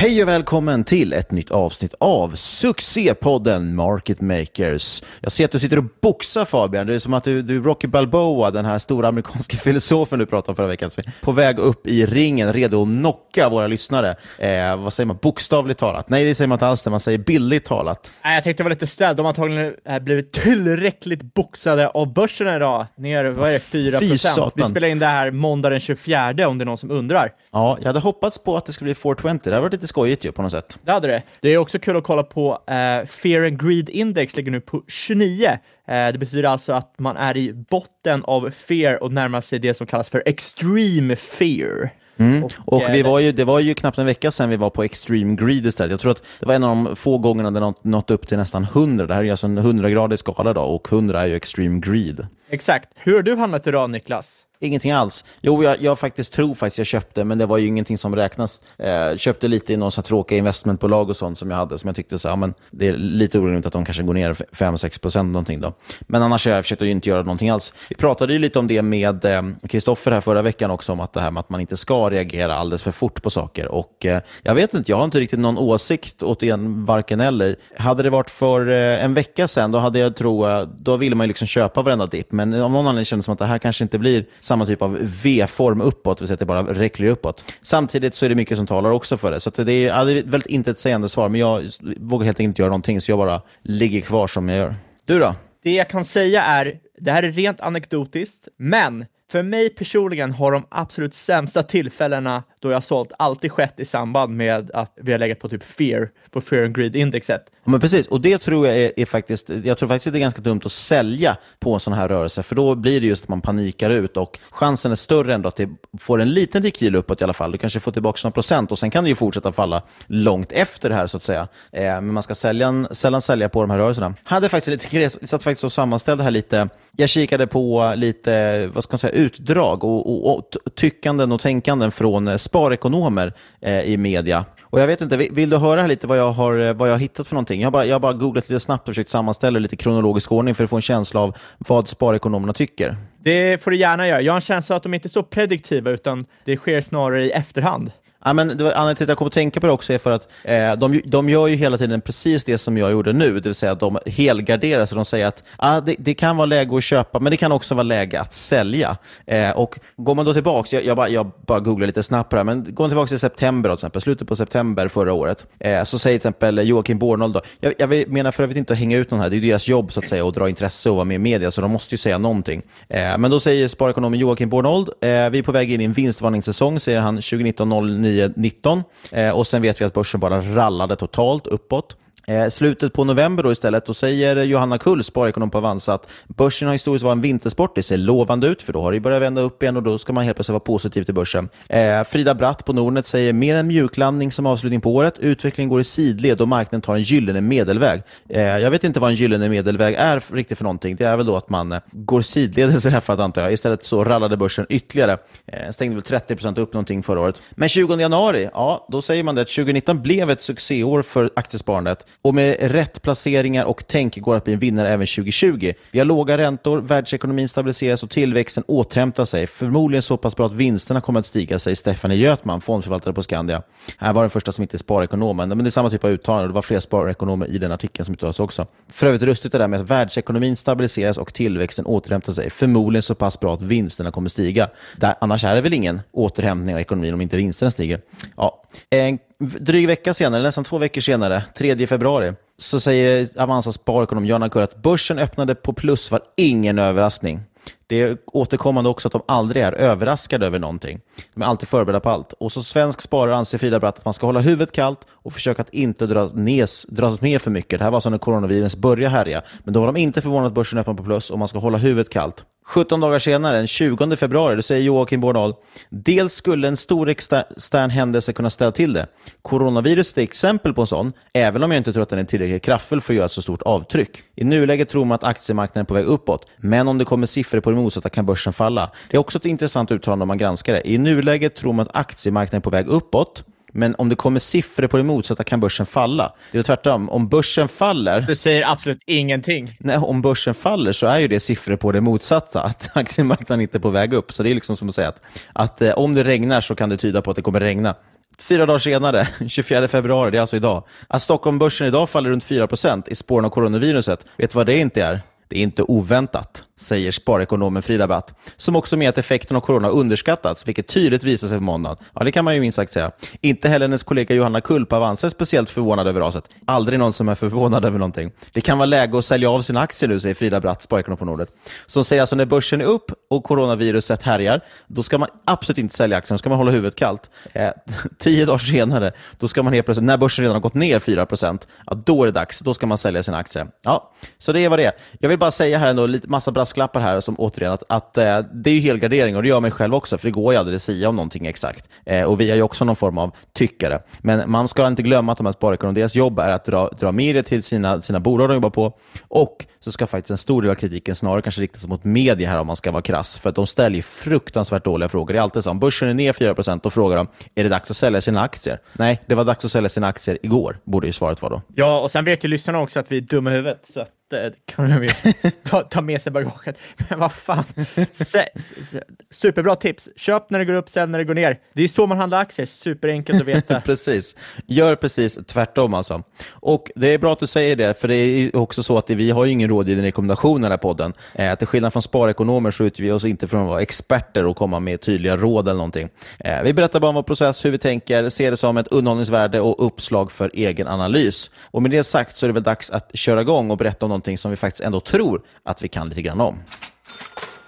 Hej och välkommen till ett nytt avsnitt av succépodden Market Makers. Jag ser att du sitter och boxar Fabian. Det är som att du, du är Rocky Balboa, den här stora amerikanska filosofen du pratade om förra veckan. På väg upp i ringen, redo att knocka våra lyssnare. Eh, vad säger man? Bokstavligt talat? Nej, det säger man inte alls det. Man säger bildligt talat. Nej, jag tänkte vara lite ställd. De har antagligen blivit tillräckligt boxade av börsen idag. Ner, vad är det, 4 Fy procent. Vi spelar in det här måndag den 24 om det är någon som undrar. Ja, jag hade hoppats på att det skulle bli 420. Det hade varit lite skojigt ju på något sätt. Det hade det. Det är också kul att kolla på eh, Fear and Greed Index ligger nu på 29. Eh, det betyder alltså att man är i botten av fear och närmar sig det som kallas för extreme fear. Mm. Och, eh, vi var ju, det var ju knappt en vecka sedan vi var på Extreme Greed istället. Jag tror att det var en av de få gångerna det nått, nått upp till nästan 100. Det här är alltså en 100-gradig skala då och 100 är ju Extreme Greed. Exakt. Hur har du handlat idag, Niklas? Ingenting alls. Jo, jag, jag faktiskt tror faktiskt jag köpte, men det var ju ingenting som räknas. Eh, köpte lite i några så tråkiga investmentbolag och sånt som jag hade, som jag tyckte så, ja, men det är lite orimligt att de kanske går ner 5-6 procent någonting då. Men annars har jag försökt att inte göra någonting alls. Vi pratade ju lite om det med eh, Kristoffer här förra veckan också, om att det här med att man inte ska reagera alldeles för fort på saker. Och eh, jag vet inte, jag har inte riktigt någon åsikt åt en varken eller. Hade det varit för eh, en vecka sedan, då hade jag tro, då ville man ju liksom köpa varenda dipp. Men av någon anledning kändes det som att det här kanske inte blir samma typ av V-form uppåt, det vill säga att det bara räcker uppåt. Samtidigt så är det mycket som talar också för det. Så att det är ja, det är ett väldigt intetsägande svar, men jag vågar helt enkelt inte göra någonting, så jag bara ligger kvar som jag gör. Du då? Det jag kan säga är, det här är rent anekdotiskt, men för mig personligen har de absolut sämsta tillfällena då jag sålt alltid skett i samband med att vi har legat på typ fear, på fear and greed indexet. Ja, men precis, och det tror jag är, är faktiskt, jag tror faktiskt att det är ganska dumt att sälja på en sån här rörelse, för då blir det just att man panikar ut och chansen är större ändå att det får en liten rekyl uppåt i alla fall. Du kanske får tillbaka några procent och sen kan det ju fortsätta falla långt efter det här så att säga. Eh, men man ska sälja, sällan sälja på de här rörelserna. Hade faktiskt lite grej, satt faktiskt och sammanställde här lite, jag kikade på lite, vad ska man säga, utdrag och, och, och tyckanden och tänkanden från eh, sparekonomer eh, i media. Och jag vet inte, vill, vill du höra lite vad jag har, eh, vad jag har hittat för någonting? Jag har, bara, jag har bara googlat lite snabbt och försökt sammanställa lite kronologisk ordning för att få en känsla av vad sparekonomerna tycker. Det får du gärna göra. Jag har en känsla att de inte är så prediktiva, utan det sker snarare i efterhand. Ja, men det var, anledningen till att jag kom att tänka på det också är för att eh, de, de gör ju hela tiden precis det som jag gjorde nu, det vill säga att de helgarderar sig. De säger att ah, det, det kan vara läge att köpa, men det kan också vara läge att sälja. Eh, och Går man då tillbaka, jag, jag, bara, jag bara googlar lite snabbt på det här, men går man tillbaka till september, till exempel, slutet på september förra året, eh, så säger till exempel Joakim Bornold, då, jag, jag menar för övrigt inte att hänga ut någon här, det är deras jobb så att säga, att dra intresse och vara med i media, så de måste ju säga någonting. Eh, men då säger sparekonomen Joakim Bornold, eh, vi är på väg in i en vinstvarningssäsong, säger han 2019 09 29-19 Eh, och sen vet vi att börsen bara rallade totalt uppåt. Eh, slutet på november då istället, då säger Johanna Kull, sparekonom på Avanza, att börsen har historiskt varit en vintersport. Det ser lovande ut, för då har det börjat vända upp igen och då ska man helt plötsligt vara positiv till börsen. Eh, Frida Bratt på Nordnet säger mer en mjuklandning som avslutning på året. Utvecklingen går i sidled och marknaden tar en gyllene medelväg. Eh, jag vet inte vad en gyllene medelväg är riktigt för någonting. Det är väl då att man eh, går sidledes i det här fallet antar jag. Istället så rallade börsen ytterligare. Eh, stängde väl 30% upp någonting förra året. Men 20 januari, ja, då säger man det att 2019 blev ett succéår för aktiesparandet. Och med rätt placeringar och tänk går att bli en vinnare även 2020. Vi har låga räntor, världsekonomin stabiliseras och tillväxten återhämtar sig. Förmodligen så pass bra att vinsterna kommer att stiga, säger Stephanie Götman, fondförvaltare på Skandia. Här var den första som inte är sparekonomen, men det är samma typ av uttalande. Det var fler sparekonomer i den artikeln som uttalade sig också. För övrigt rustigt det där med att världsekonomin stabiliseras och tillväxten återhämtar sig. Förmodligen så pass bra att vinsterna kommer att stiga. Där, annars är det väl ingen återhämtning av ekonomin om inte vinsterna stiger. Ja. En dryg vecka senare, nästan två veckor senare, 3 februari, så säger Avanzas sparekonom Jan Akur att börsen öppnade på plus var ingen överraskning. Det är återkommande också att de aldrig är överraskade över någonting. De är alltid förberedda på allt. Och som svensk sparare anser Frida Bratt att man ska hålla huvudet kallt och försöka att inte dras, nes, dras med för mycket. Det här var så när coronavirus började härja. Men då var de inte förvånade att börsen öppnade på plus och man ska hålla huvudet kallt. 17 dagar senare, den 20 februari, då säger Joakim Bornal, dels skulle en stor extern händelse kunna ställa till det. Coronaviruset är exempel på en sån, även om jag inte tror att den är tillräckligt kraftfull för att göra ett så stort avtryck. I nuläget tror man att aktiemarknaden är på väg uppåt, men om det kommer siffror på det motsatta kan börsen falla. Det är också ett intressant uttalande om man granskar det. I nuläget tror man att aktiemarknaden är på väg uppåt, men om det kommer siffror på det motsatta kan börsen falla. Det är tvärtom. Om börsen faller... Du säger absolut ingenting. Nej, om börsen faller så är ju det siffror på det motsatta, att aktiemarknaden inte är på väg upp. Så det är liksom som att säga att, att eh, om det regnar så kan det tyda på att det kommer regna. Fyra dagar senare, 24 februari, det är alltså idag, att Stockholmbörsen idag faller runt 4% i spåren av coronaviruset. Vet du vad det inte är? Det är inte oväntat säger sparekonomen Frida Bratt, som också med att effekten av corona underskattats, vilket tydligt visar sig på måndagen. Ja, det kan man ju minst sagt säga. Inte heller hennes kollega Johanna Kulp Avanza är speciellt förvånad över raset. Aldrig någon som är förvånad över någonting. Det kan vara läge att sälja av sina aktier nu, säger Frida Bratt, sparekonom på Nordet. Som säger alltså när börsen är upp och coronaviruset härjar, då ska man absolut inte sälja aktier, då ska man hålla huvudet kallt. Eh, tio dagar senare, då ska man helt plötsligt, när börsen redan har gått ner 4 ja, då är det dags. Då ska man sälja sina aktier. Ja, så det är vad det är. Jag vill bara säga här ändå, lite massa brasklappar här, som återigen att, att eh, det är ju helgardering och det gör mig själv också, för det går ju aldrig att säga om någonting exakt. Eh, och vi är ju också någon form av tyckare. Men man ska inte glömma att de här sparekonomerna, deras jobb är att dra, dra media till sina, sina bolag de jobbar på och så ska faktiskt en stor del av kritiken snarare kanske riktas mot media här om man ska vara krass, för att de ställer fruktansvärt dåliga frågor. Det är alltid så, om börsen är ner 4% då frågar de, är det dags att sälja sina aktier? Nej, det var dags att sälja sina aktier igår, borde ju svaret vara då. Ja, och sen vet ju lyssnarna också att vi är dumma i huvudet, så att det kan de ju ta, ta med sig bagaget. Men vad fan. superbra tips. Köp när det går upp, sälj när det går ner. Det är så man handlar aktier. Superenkelt att veta. precis. Gör precis tvärtom alltså. Och det är bra att du säger det, för det är också så att vi har ju ingen rådgivning rekommendation i den här podden. Eh, till skillnad från sparekonomer så utger vi oss inte från att vara experter och komma med tydliga råd eller någonting. Eh, vi berättar bara om vår process, hur vi tänker, ser det som ett underhållningsvärde och uppslag för egen analys. Och med det sagt så är det väl dags att köra igång och berätta om någonting som vi faktiskt ändå tror att vi kan lite grann om.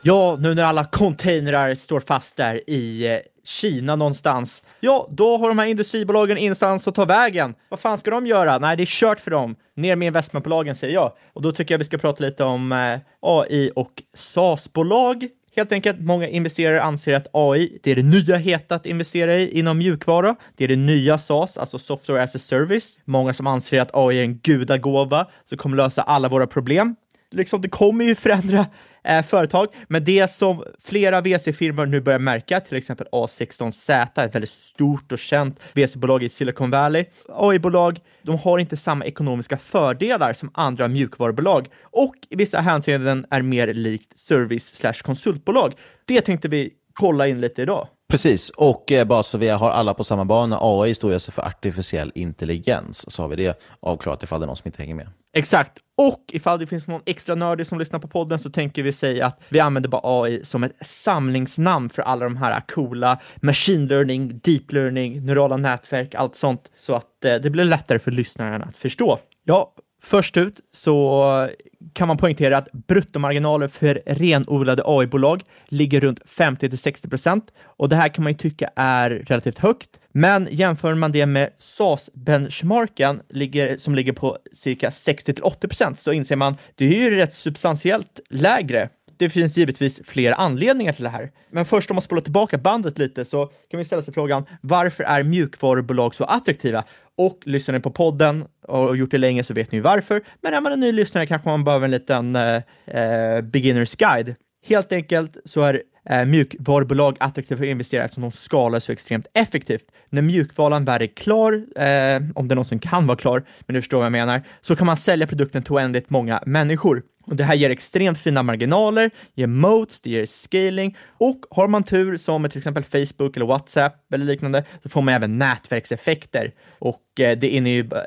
Ja, nu när alla containrar står fast där i eh, Kina någonstans, ja, då har de här industribolagen instans att ta vägen. Vad fan ska de göra? Nej, det är kört för dem. Ner med investmentbolagen, säger jag. Och då tycker jag vi ska prata lite om eh, AI och SaaS-bolag. Helt enkelt, många investerare anser att AI, det är det nya heta att investera i inom mjukvara. Det är det nya SaaS, alltså software as a service. Många som anser att AI är en gudagåva som kommer lösa alla våra problem. liksom, det kommer ju förändra eh, företag, men det som flera VC-firmor nu börjar märka, till exempel A16Z, ett väldigt stort och känt VC-bolag i Silicon Valley. AI-bolag, de har inte samma ekonomiska fördelar som andra mjukvarubolag och i vissa hänseenden är mer likt service slash konsultbolag. Det tänkte vi kolla in lite idag. Precis, och eh, bara så vi har alla på samma bana, AI står alltså för artificiell intelligens, så har vi det avklarat ifall det är någon som inte hänger med. Exakt. Och ifall det finns någon extra nördig som lyssnar på podden så tänker vi säga att vi använder bara AI som ett samlingsnamn för alla de här coola machine learning, deep learning, neurala nätverk, allt sånt, så att eh, det blir lättare för lyssnaren att förstå. Ja, Först ut så kan man poängtera att bruttomarginaler för renodlade AI-bolag ligger runt 50-60 procent och det här kan man ju tycka är relativt högt. Men jämför man det med SAS-benchmarken som ligger på cirka 60-80 procent så inser man det är ju rätt substantiellt lägre det finns givetvis flera anledningar till det här. Men först om man spolar tillbaka bandet lite så kan vi ställa sig frågan varför är mjukvarubolag så attraktiva? Och lyssnar ni på podden och gjort det länge så vet ni varför. Men är man en ny lyssnare kanske man behöver en liten eh, eh beginners guide. Helt enkelt så är eh, mjukvarubolag attraktiva för investerare eftersom de skalar så extremt effektivt. När mjukvaran väl är klar, eh, om det någonsin kan vara klar, men du förstår vad jag menar, så kan man sälja produkten till oändligt många människor. Och det här ger extremt fina marginaler, ger modes, det ger scaling och har man tur som med till exempel Facebook eller WhatsApp eller liknande så får man även nätverkseffekter. Och eh, det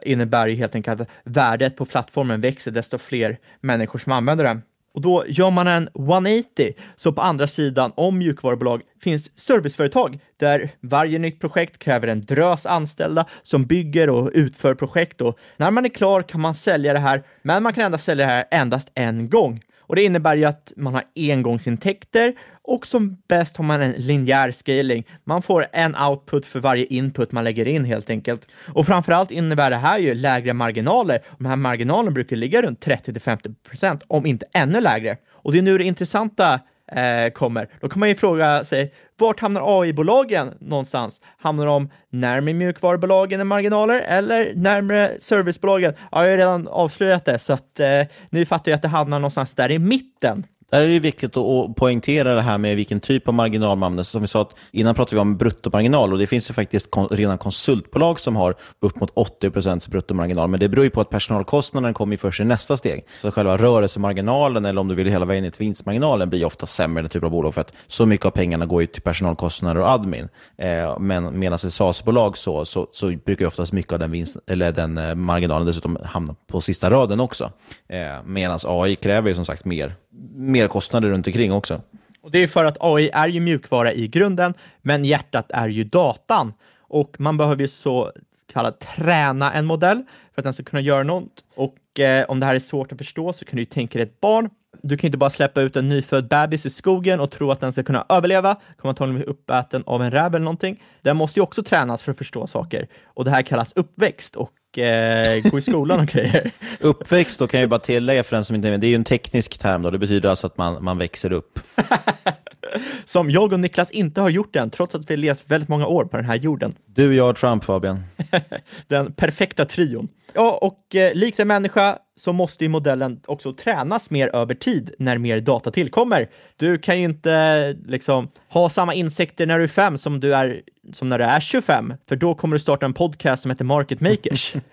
innebär ju helt enkelt att värdet på plattformen växer desto fler människor som använder den. Och då gör man en 180, så på andra sidan om mjukvarubolag finns serviceföretag där varje nytt projekt kräver en drös anställda som bygger och utför projekt och när man är klar kan man sälja det här, men man kan endast sälja det här endast en gång. Och det innebär ju att man har engångsintäkter och som bäst har man en linjär scaling. Man får en output för varje input man lägger in helt enkelt. Och framförallt innebär det här ju lägre marginaler. De här marginalerna brukar ligga runt 30-50%, om inte ännu lägre. Och det är nu det intressanta eh, kommer. Då kan man ju fråga sig, vart hamnar AI-bolagen någonstans? Hamnar de närmare mjukvarubolagen i marginaler eller närmare servicebolagen? Ja, jag har ju redan avslöjat det, så att eh, nu fattar jag att det hamnar någonstans där i mitten. Där är det viktigt att poängtera det här med vilken typ av marginal man använder. Som vi sa, att innan pratade vi om bruttomarginal och det finns ju faktiskt redan konsultbolag som har upp mot 80% bruttomarginal. Men det beror ju på att personalkostnaden kommer först i nästa steg. Så själva rörelsemarginalen, eller om du vill hela vägen ner till vinstmarginalen, blir ofta sämre i den typen av bolag för att så mycket av pengarna går ju till personalkostnader och admin. Eh, men medan i SAS-bolag så, så, så, brukar oftast mycket av den, vinst, eller den eh, marginalen dessutom hamna på sista raden också. Eh, medan AI kräver ju som sagt mer mer kostnader runt omkring också. Och det är för att AI är ju mjukvara i grunden, men hjärtat är ju datan. Och man behöver ju så kallat träna en modell för att den ska kunna göra något. Och eh, om det här är svårt att förstå så kan du tänka dig ett barn. Du kan inte bara släppa ut en nyfödd bebis i skogen och tro att den ska kunna överleva, kommer antagligen bli uppäten av en räv eller någonting. Den måste ju också tränas för att förstå saker. Och det här kallas uppväxt och eh, gå i skolan och grejer. Uppväxt, då kan jag bara tillägga för den som inte är det är ju en teknisk term. Då. Det betyder alltså att man, man växer upp. som jag och Niklas inte har gjort än, trots att vi levt väldigt många år på den här jorden. Du, jag och Trump, Fabian. den perfekta trion. Ja, och eh, likt en människa så måste ju modellen också tränas mer över tid när mer data tillkommer. Du kan ju inte liksom ha samma insikter när du är fem som du är som när du är 25, för då kommer du starta en podcast som heter Market Makers.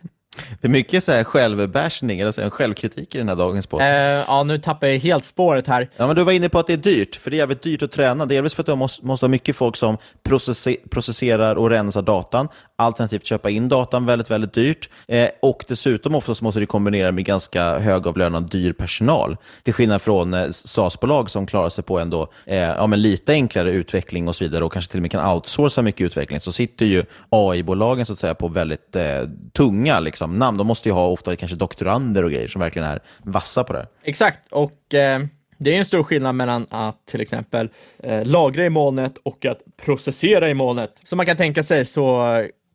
Det är mycket så här självbashning, eller så här självkritik i den här dagens podd. Uh, ja, nu tappar jag helt spåret här. Ja, men du var inne på att det är dyrt, för det är jävligt dyrt att träna. Delvis för att du måste, måste ha mycket folk som processer, processerar och rensar datan, alternativt köpa in datan väldigt, väldigt dyrt. Eh, och dessutom oftast måste du kombinera med ganska högavlönad, dyr personal. Till skillnad från eh, SAS-bolag som klarar sig på ändå eh, ja, men lite enklare utveckling och så vidare och kanske till och med kan outsourca mycket utveckling, så sitter ju AI-bolagen så att säga på väldigt eh, tunga liksom, namn. De måste ju ha ofta kanske doktorander och grejer som verkligen är vassa på det. Exakt, och eh, det är en stor skillnad mellan att till exempel eh, lagra i molnet och att processera i molnet. Som man kan tänka sig så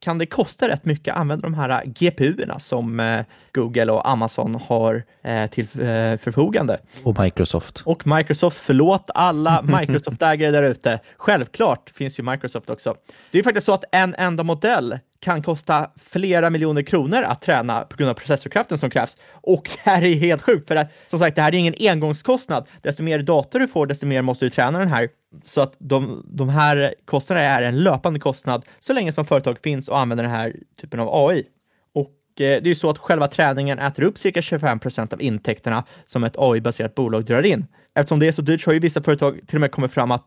kan det kosta rätt mycket att använda de här GPU-erna som eh, Google och Amazon har eh, till förfogande. Och Microsoft. Och Microsoft, förlåt alla Microsoft-ägare där ute. Självklart finns ju Microsoft också. Det är faktiskt så att en enda modell kan kosta flera miljoner kronor att träna på grund av processorkraften som krävs. Och det här är helt sjukt, för att som sagt, det här är ingen engångskostnad. Desto mer dator du får, desto mer måste du träna den här. Så att de, de här kostnaderna är en löpande kostnad så länge som företag finns och använder den här typen av AI. Och eh, det är ju så att själva träningen äter upp cirka 25 procent av intäkterna som ett AI-baserat bolag drar in. Eftersom det är så dyrt så har ju vissa företag till och med kommit fram att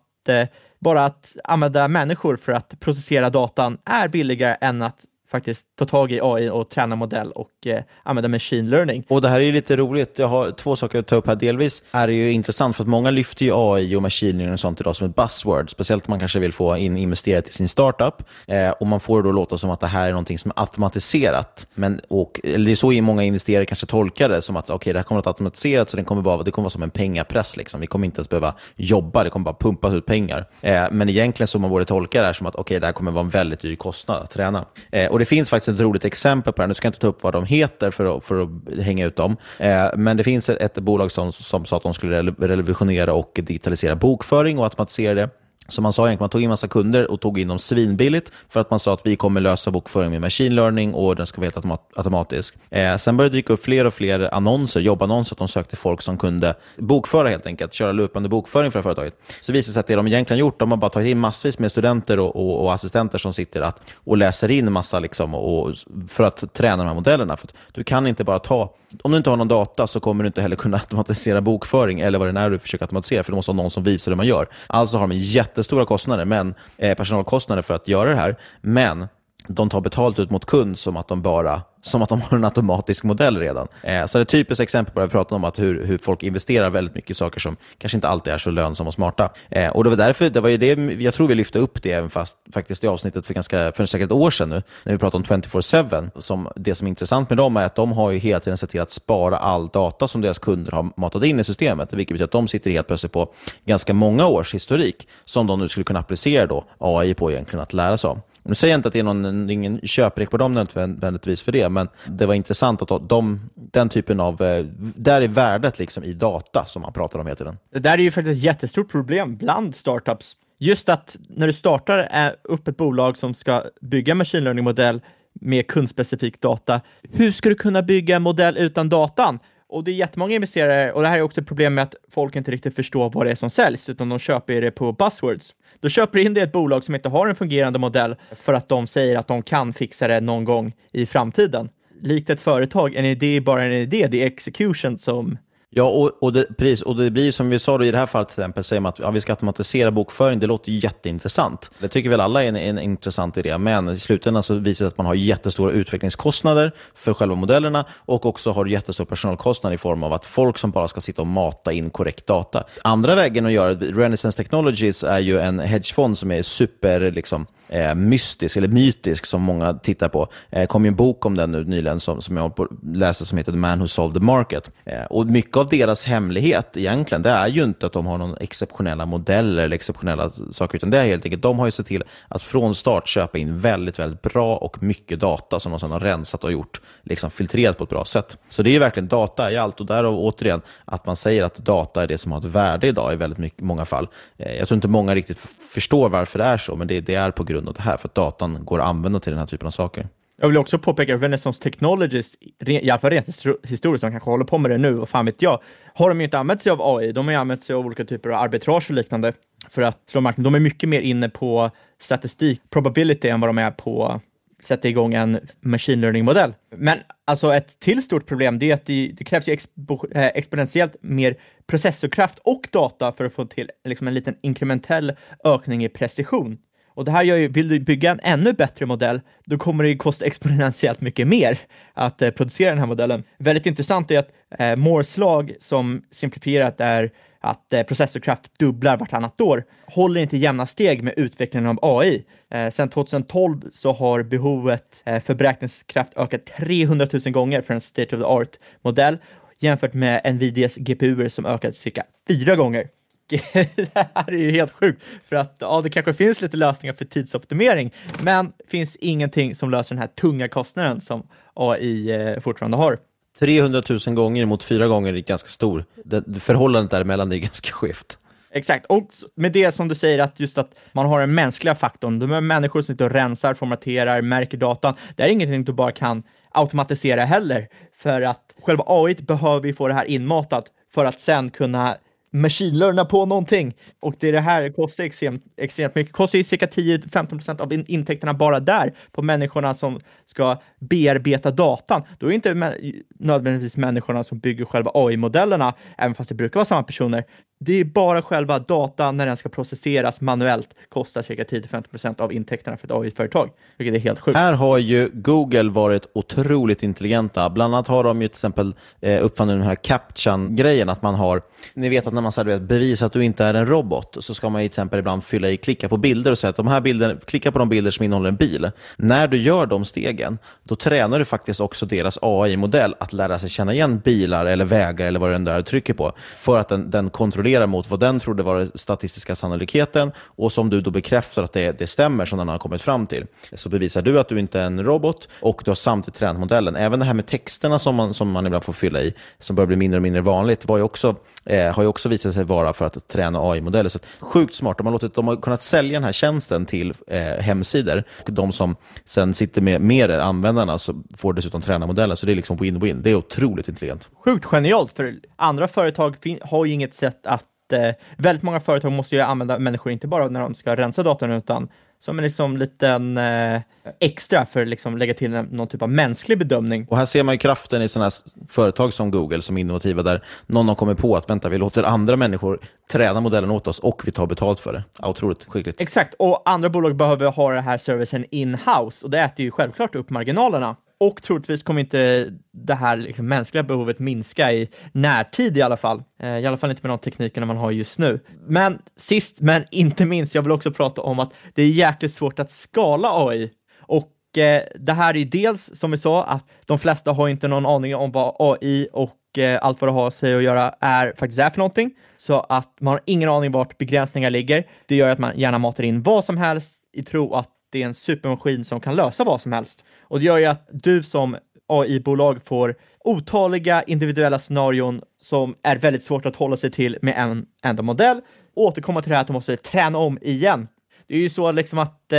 bara att använda människor för att processera datan är billigare än att faktiskt ta tag i AI och träna modell och eh, använda machine learning. Och det här är ju lite roligt. Jag har två saker att ta upp här. Delvis är det ju intressant för att många lyfter ju AI och machine learning och sånt idag som ett buzzword. Speciellt om man kanske vill få in investerat i sin startup. Eh, och man får det då låta som att det här är någonting som är automatiserat. Men, och, eller det är så många investerare kanske tolkar det, som att okay, det här kommer att vara automatiserat, så det kommer, bara, det kommer vara som en pengapress. Liksom. Vi kommer inte ens behöva jobba, det kommer bara pumpas ut pengar. Eh, men egentligen så man borde tolka det här som att okay, det här kommer vara en väldigt dyr kostnad att träna. Eh, och det finns faktiskt ett roligt exempel på det. Nu ska jag inte ta upp vad de heter för att, för att hänga ut dem. Eh, men det finns ett, ett bolag som, som sa att de skulle revolutionera och digitalisera bokföring och automatisera det. Som man sa egentligen, man tog in massa kunder och tog in dem svinbilligt för att man sa att vi kommer lösa bokföring med machine learning och den ska vara helt automatisk. Eh, sen började det dyka upp fler och fler annonser, jobbannonser, att de sökte folk som kunde bokföra helt enkelt, köra löpande bokföring för företaget. Så visade det sig att det de egentligen gjort, de har bara tagit in massvis med studenter och, och, och assistenter som sitter att, och läser in massa liksom, och, för att träna de här modellerna. För du kan inte bara ta, om du inte har någon data så kommer du inte heller kunna automatisera bokföring eller vad det är du försöker automatisera, för du måste ha någon som visar hur man gör. Alltså har de en jätte jättestora kostnader, men, eh, personalkostnader för att göra det här. Men de tar betalt ut mot kund som att de bara som att de har en automatisk modell redan. Eh, så det är ett typiskt exempel på det vi pratade om, att hur, hur folk investerar väldigt mycket i saker som kanske inte alltid är så lönsamma och smarta. Eh, och det var därför, det var ju det, jag tror vi lyfte upp det även fast faktiskt i avsnittet för, ganska, för säkert ett år sedan nu, när vi pratade om 24-7. Det som är intressant med dem är att de har ju hela tiden sett till att spara all data som deras kunder har matat in i systemet, vilket betyder att de sitter helt plötsligt på ganska många års historik som de nu skulle kunna applicera då AI på egentligen att lära sig av. Nu säger jag inte att det är någon, ingen köprek på dem nödvändigtvis för det, men det var intressant att de, den typen av... Eh, där är värdet liksom i data som man pratar om hela tiden. Det där är ju faktiskt ett jättestort problem bland startups. Just att när du startar eh, upp ett bolag som ska bygga en machine learning-modell med kundspecifik data, hur ska du kunna bygga en modell utan datan? Och det är jättemånga investerare, och det här är också ett problem med att folk inte riktigt förstår vad det är som säljs, utan de köper det på buzzwords. Då köper in det ett bolag som inte har en fungerande modell för att de säger att de kan fixa det någon gång i framtiden. Likt ett företag, en idé är bara en idé, det är execution som Ja, och, och, det, precis, och det blir som vi sa då, i det här fallet till exempel, säger man att ja, vi ska automatisera bokföring, det låter ju jätteintressant. Det tycker väl alla är en, en intressant idé, men i slutändan så visar det att man har jättestora utvecklingskostnader för själva modellerna och också har jättestora personalkostnader i form av att folk som bara ska sitta och mata in korrekt data. Andra vägen att göra det, Renaissance Technologies är ju en hedgefond som är super liksom, eh, mystisk, eller mytisk, som många tittar på. Det eh, kom ju en bok om den nu nyligen som, som jag läste som heter The Man Who Solved the Market. Eh, och mycket av deras hemlighet egentligen, det är ju inte att de har någon exceptionella modeller eller exceptionella saker, utan det är helt enkelt, de har ju sett till att från start köpa in väldigt, väldigt bra och mycket data som de sedan har rensat och gjort, liksom filtrerat på ett bra sätt. Så det är ju verkligen data i allt och därav återigen att man säger att data är det som har ett värde idag i väldigt mycket, många fall. Eh, jag tror inte många riktigt förstår varför det är så, men det, det är på grund av det här, för att datan går att använda till den här typen av saker. Jag vill också påpeka att Renaissance Technologies, i alla fall rent historiskt, de kanske håller på med det nu, och fan vet jag, har de ju inte använt sig av AI. De har ju använt sig av olika typer av arbitrage och liknande för att slå marknaden. De är mycket mer inne på statistik, probability, än vad de är på att sätta igång en machine learning-modell. Men alltså ett till stort problem det är att det, det krävs ju expo, eh, exponentiellt mer processorkraft och data för att få till liksom en liten inkrementell ökning i precision. Och det här gör ju, vill du bygga en ännu bättre modell, då kommer det ju kosta exponentiellt mycket mer att eh, producera den här modellen. Väldigt intressant är att eh, Moores lag, som simplifierat är att eh, processorkraft dubblar vartannat år, håller inte jämna steg med utvecklingen av AI. Eh, sedan 2012 så har behovet eh, för beräkningskraft ökat 300 000 gånger för en state of the art-modell jämfört med Nvidias GPUer som ökat cirka fyra gånger. det här är ju helt sjukt, för att ja, det kanske finns lite lösningar för tidsoptimering, men finns ingenting som löser den här tunga kostnaden som AI eh, fortfarande har. 300 000 gånger mot fyra gånger är ganska stor. Det, förhållandet däremellan är ganska skevt. Exakt, och med det som du säger att just att man har den mänskliga faktorn, de är människor som sitter och rensar, formaterar, märker datan. Det är ingenting du bara kan automatisera heller, för att själva AI behöver ju få det här inmatat för att sen kunna machine learna på någonting. Och det är det här, det kostar extremt, extremt mycket. Det kostar ju cirka 10-15% av intäkterna bara där på människorna som ska bearbeta datan. Då är det inte nödvändigtvis människorna som bygger själva AI-modellerna, även fast det brukar vara samma personer. Det är bara själva datan när den ska processeras manuellt kostar cirka 10-15% av intäkterna för ett AI-företag, vilket är helt sjukt. Här har ju Google varit otroligt intelligenta. Bland annat har de ju till exempel eh, uppfunnit den här captchan-grejen, att man har, ni vet att när man säger bevisa att du inte är en robot, så ska man ju till exempel ibland fylla i, klicka på bilder och säga att de här bilderna, klicka på de bilder som innehåller en bil. När du gör de stegen, då tränar du faktiskt också deras AI-modell att lära sig känna igen bilar eller vägar eller vad det nu är du trycker på, för att den, den kontrollerar mot vad den trodde var den statistiska sannolikheten och som du då bekräftar att det, det stämmer som den har kommit fram till. Så bevisar du att du inte är en robot och du har samtidigt tränat modellen. Även det här med texterna som man, som man ibland får fylla i, som börjar bli mindre och mindre vanligt, var ju också, eh, har ju också visat sig vara för att träna AI-modeller. Så Sjukt smart. De har, låtit, de har kunnat sälja den här tjänsten till eh, hemsidor. Och de som sen sitter med, med användarna så får dessutom träna modellen. Så det är liksom win-win. Det är otroligt intelligent. Sjukt genialt, för andra företag har ju inget sätt att eh, väldigt många företag måste ju använda människor inte bara när de ska rensa datorn utan som en liksom liten eh, extra för att liksom lägga till någon typ av mänsklig bedömning. Och här ser man ju kraften i sådana företag som Google som är innovativa där någon har kommit på att vänta, vi låter andra människor träna modellen åt oss och vi tar betalt för det. Ja, otroligt skickligt. Exakt, och andra bolag behöver ha den här servicen in-house och det äter ju självklart upp marginalerna. Och troligtvis kommer inte det här liksom mänskliga behovet minska i närtid i alla fall. Eh, I alla fall inte med de teknikerna man har just nu. Men sist men inte minst, jag vill också prata om att det är jäkligt svårt att skala AI. Och eh, det här är ju dels, som vi sa, att de flesta har inte någon aning om vad AI och eh, allt vad det har sig att göra är faktiskt är för någonting. Så att man har ingen aning vart begränsningar ligger. Det gör att man gärna matar in vad som helst i tro att det är en supermaskin som kan lösa vad som helst. Och det gör ju att du som AI-bolag får otaliga individuella scenarion som är väldigt svårt att hålla sig till med en enda modell. Återkomma till det här att du måste träna om igen. Det är ju så liksom att eh,